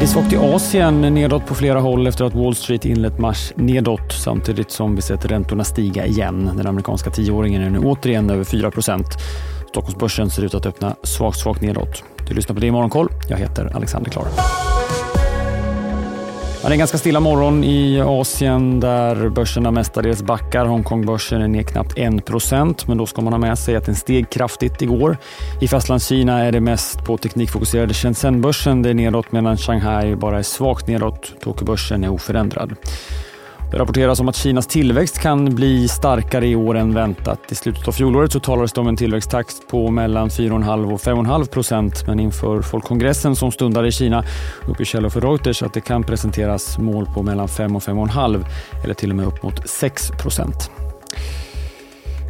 Det är svagt i Asien, nedåt på flera håll efter att Wall Street inlett mars nedåt samtidigt som vi sett räntorna stiga igen. Den amerikanska tioåringen är nu återigen över 4% Stockholmsbörsen ser ut att öppna svagt, svagt nedåt. Du lyssnar på det i Morgonkoll. Jag heter Alexander Klar. Ja, det är en ganska stilla morgon i Asien där börserna mestadels backar. Hongkongbörsen är ner knappt 1 men då ska man ha med sig att den steg kraftigt igår. I Fastlandskina är det mest på teknikfokuserade Shenzhenbörsen det är nedåt medan Shanghai bara är svagt nedåt. Tokyobörsen är oförändrad. Det rapporteras om att Kinas tillväxt kan bli starkare i år än väntat. I slutet av fjolåret så talades det om en tillväxttakt på mellan 4,5 och 5,5 procent. Men inför folkkongressen som stundar i Kina uppger källor för Reuters att det kan presenteras mål på mellan 5 och 5,5 eller till och med upp mot 6 procent.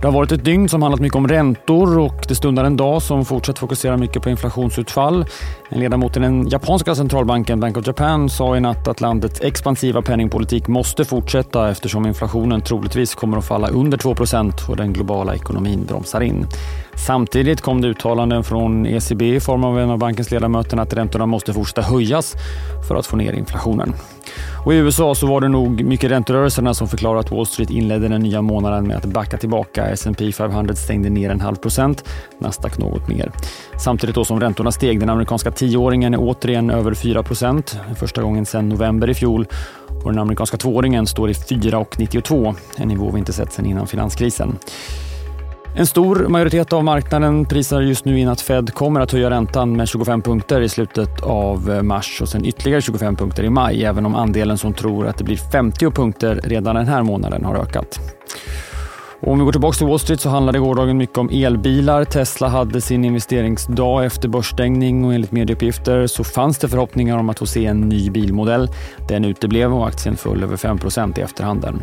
Det har varit ett dygn som handlat mycket om räntor och det stundar en dag som fortsatt fokuserar mycket på inflationsutfall. En ledamot i den japanska centralbanken Bank of Japan sa i natt att landets expansiva penningpolitik måste fortsätta eftersom inflationen troligtvis kommer att falla under 2% och den globala ekonomin bromsar in. Samtidigt kom det uttalanden från ECB i form av en av bankens ledamöter att räntorna måste fortsätta höjas för att få ner inflationen. Och I USA så var det nog mycket ränterörelserna som förklarade att Wall Street inledde den nya månaden med att backa tillbaka. S&P 500 stängde ner en halv procent, Nasdaq något mer. Samtidigt då som räntorna steg. Den amerikanska tioåringen är återigen över 4 procent, första gången sedan november i fjol. Och den amerikanska tvååringen står i 4,92, en nivå vi inte sett sedan innan finanskrisen. En stor majoritet av marknaden prisar just nu in att Fed kommer att höja räntan med 25 punkter i slutet av eh, mars och sen ytterligare 25 punkter i maj, även om andelen som tror att det blir 50 punkter redan den här månaden har ökat. Och om vi går tillbaka till Wall Street så handlade gårdagen mycket om elbilar. Tesla hade sin investeringsdag efter börsstängning och enligt medieuppgifter så fanns det förhoppningar om att få se en ny bilmodell. Den uteblev och aktien föll över 5% i efterhanden.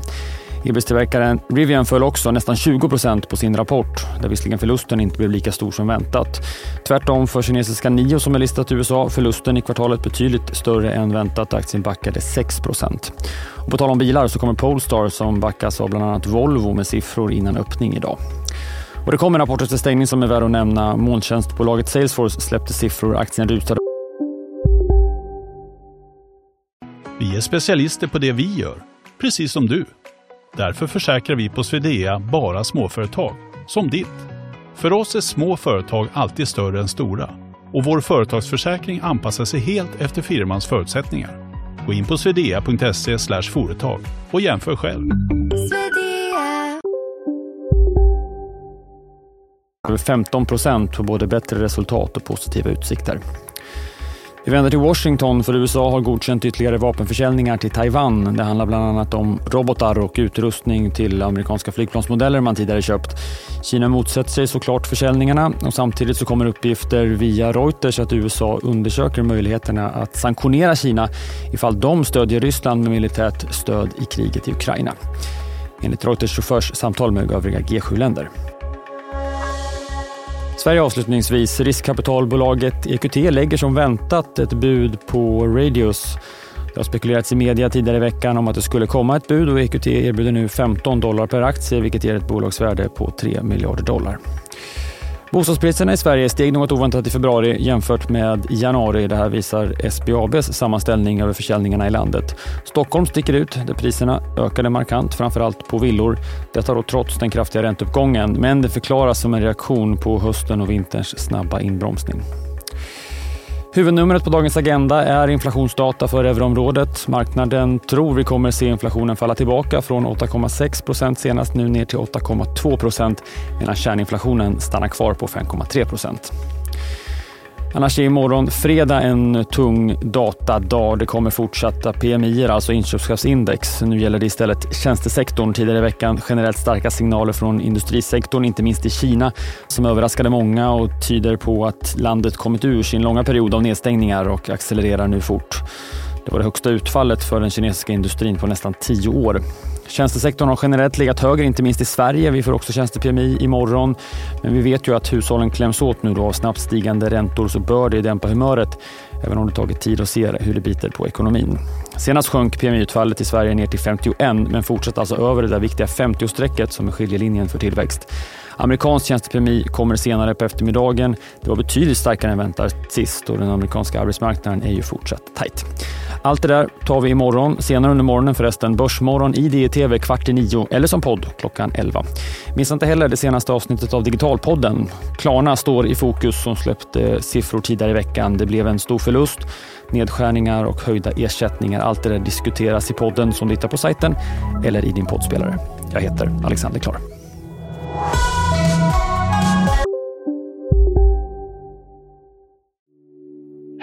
Elbilstillverkaren Rivian föll också nästan 20% på sin rapport, där visserligen förlusten inte blev lika stor som väntat. Tvärtom för kinesiska Nio som är listat i USA, förlusten i kvartalet betydligt större än väntat. Aktien backade 6 och På tal om bilar så kommer Polestar som backas av bland annat Volvo med siffror innan öppning idag. Och det kommer rapporter till stängning som är värd att nämna. Molntjänstbolaget Salesforce släppte siffror, aktien rusade. Vi är specialister på det vi gör, precis som du. Därför försäkrar vi på Swedea bara småföretag, som ditt. För oss är små företag alltid större än stora och vår företagsförsäkring anpassar sig helt efter firmans förutsättningar. Gå in på swedea.se företag och jämför själv. Över 15 procent på både bättre resultat och positiva utsikter. Vi vänder till Washington för USA har godkänt ytterligare vapenförsäljningar till Taiwan. Det handlar bland annat om robotar och utrustning till amerikanska flygplansmodeller man tidigare köpt. Kina motsätter sig såklart försäljningarna och samtidigt så kommer uppgifter via Reuters att USA undersöker möjligheterna att sanktionera Kina ifall de stödjer Ryssland med militärt stöd i kriget i Ukraina. Enligt Reuters så förs samtal med övriga G7-länder. Sverige avslutningsvis. Riskkapitalbolaget EQT lägger som väntat ett bud på Radius. Det har spekulerats i media tidigare i veckan om att det skulle komma ett bud och EQT erbjuder nu 15 dollar per aktie vilket ger ett bolagsvärde på 3 miljarder dollar. Bostadspriserna i Sverige steg något oväntat i februari jämfört med januari. Det här visar SBABs sammanställning över försäljningarna i landet. Stockholm sticker ut där priserna ökade markant, framförallt på villor. Detta då trots den kraftiga ränteuppgången, men det förklaras som en reaktion på hösten och vinterns snabba inbromsning. Huvudnumret på dagens agenda är inflationsdata för euroområdet. Marknaden tror vi kommer se inflationen falla tillbaka från 8,6 procent senast nu ner till 8,2 procent medan kärninflationen stannar kvar på 5,3 procent. Annars är imorgon fredag en tung datadag. Det kommer fortsatta PMI, alltså inköpschefsindex. Nu gäller det istället tjänstesektorn. Tidigare i veckan generellt starka signaler från industrisektorn, inte minst i Kina, som överraskade många och tyder på att landet kommit ur sin långa period av nedstängningar och accelererar nu fort. Det var det högsta utfallet för den kinesiska industrin på nästan tio år. Tjänstesektorn har generellt legat högre, inte minst i Sverige. Vi får också tjänste-PMI imorgon. Men vi vet ju att hushållen kläms åt nu då av snabbt stigande räntor så bör det dämpa humöret. även om det tagit tid att se hur det biter på ekonomin. Senast sjönk PMI-utfallet i Sverige ner till 51 men fortsatte alltså över det där viktiga 50-strecket som är skiljelinjen för tillväxt. Amerikansk tjänstepremi kommer senare på eftermiddagen. Det var betydligt starkare än väntat sist och den amerikanska arbetsmarknaden är ju fortsatt tajt. Allt det där tar vi imorgon. Senare under morgonen förresten Börsmorgon i DTV kvart i nio eller som podd klockan 11. Missa inte heller det senaste avsnittet av Digitalpodden. Klarna står i fokus som släppte siffror tidigare i veckan. Det blev en stor förlust, nedskärningar och höjda ersättningar. Allt det där diskuteras i podden som du hittar på sajten eller i din poddspelare. Jag heter Alexander Klar.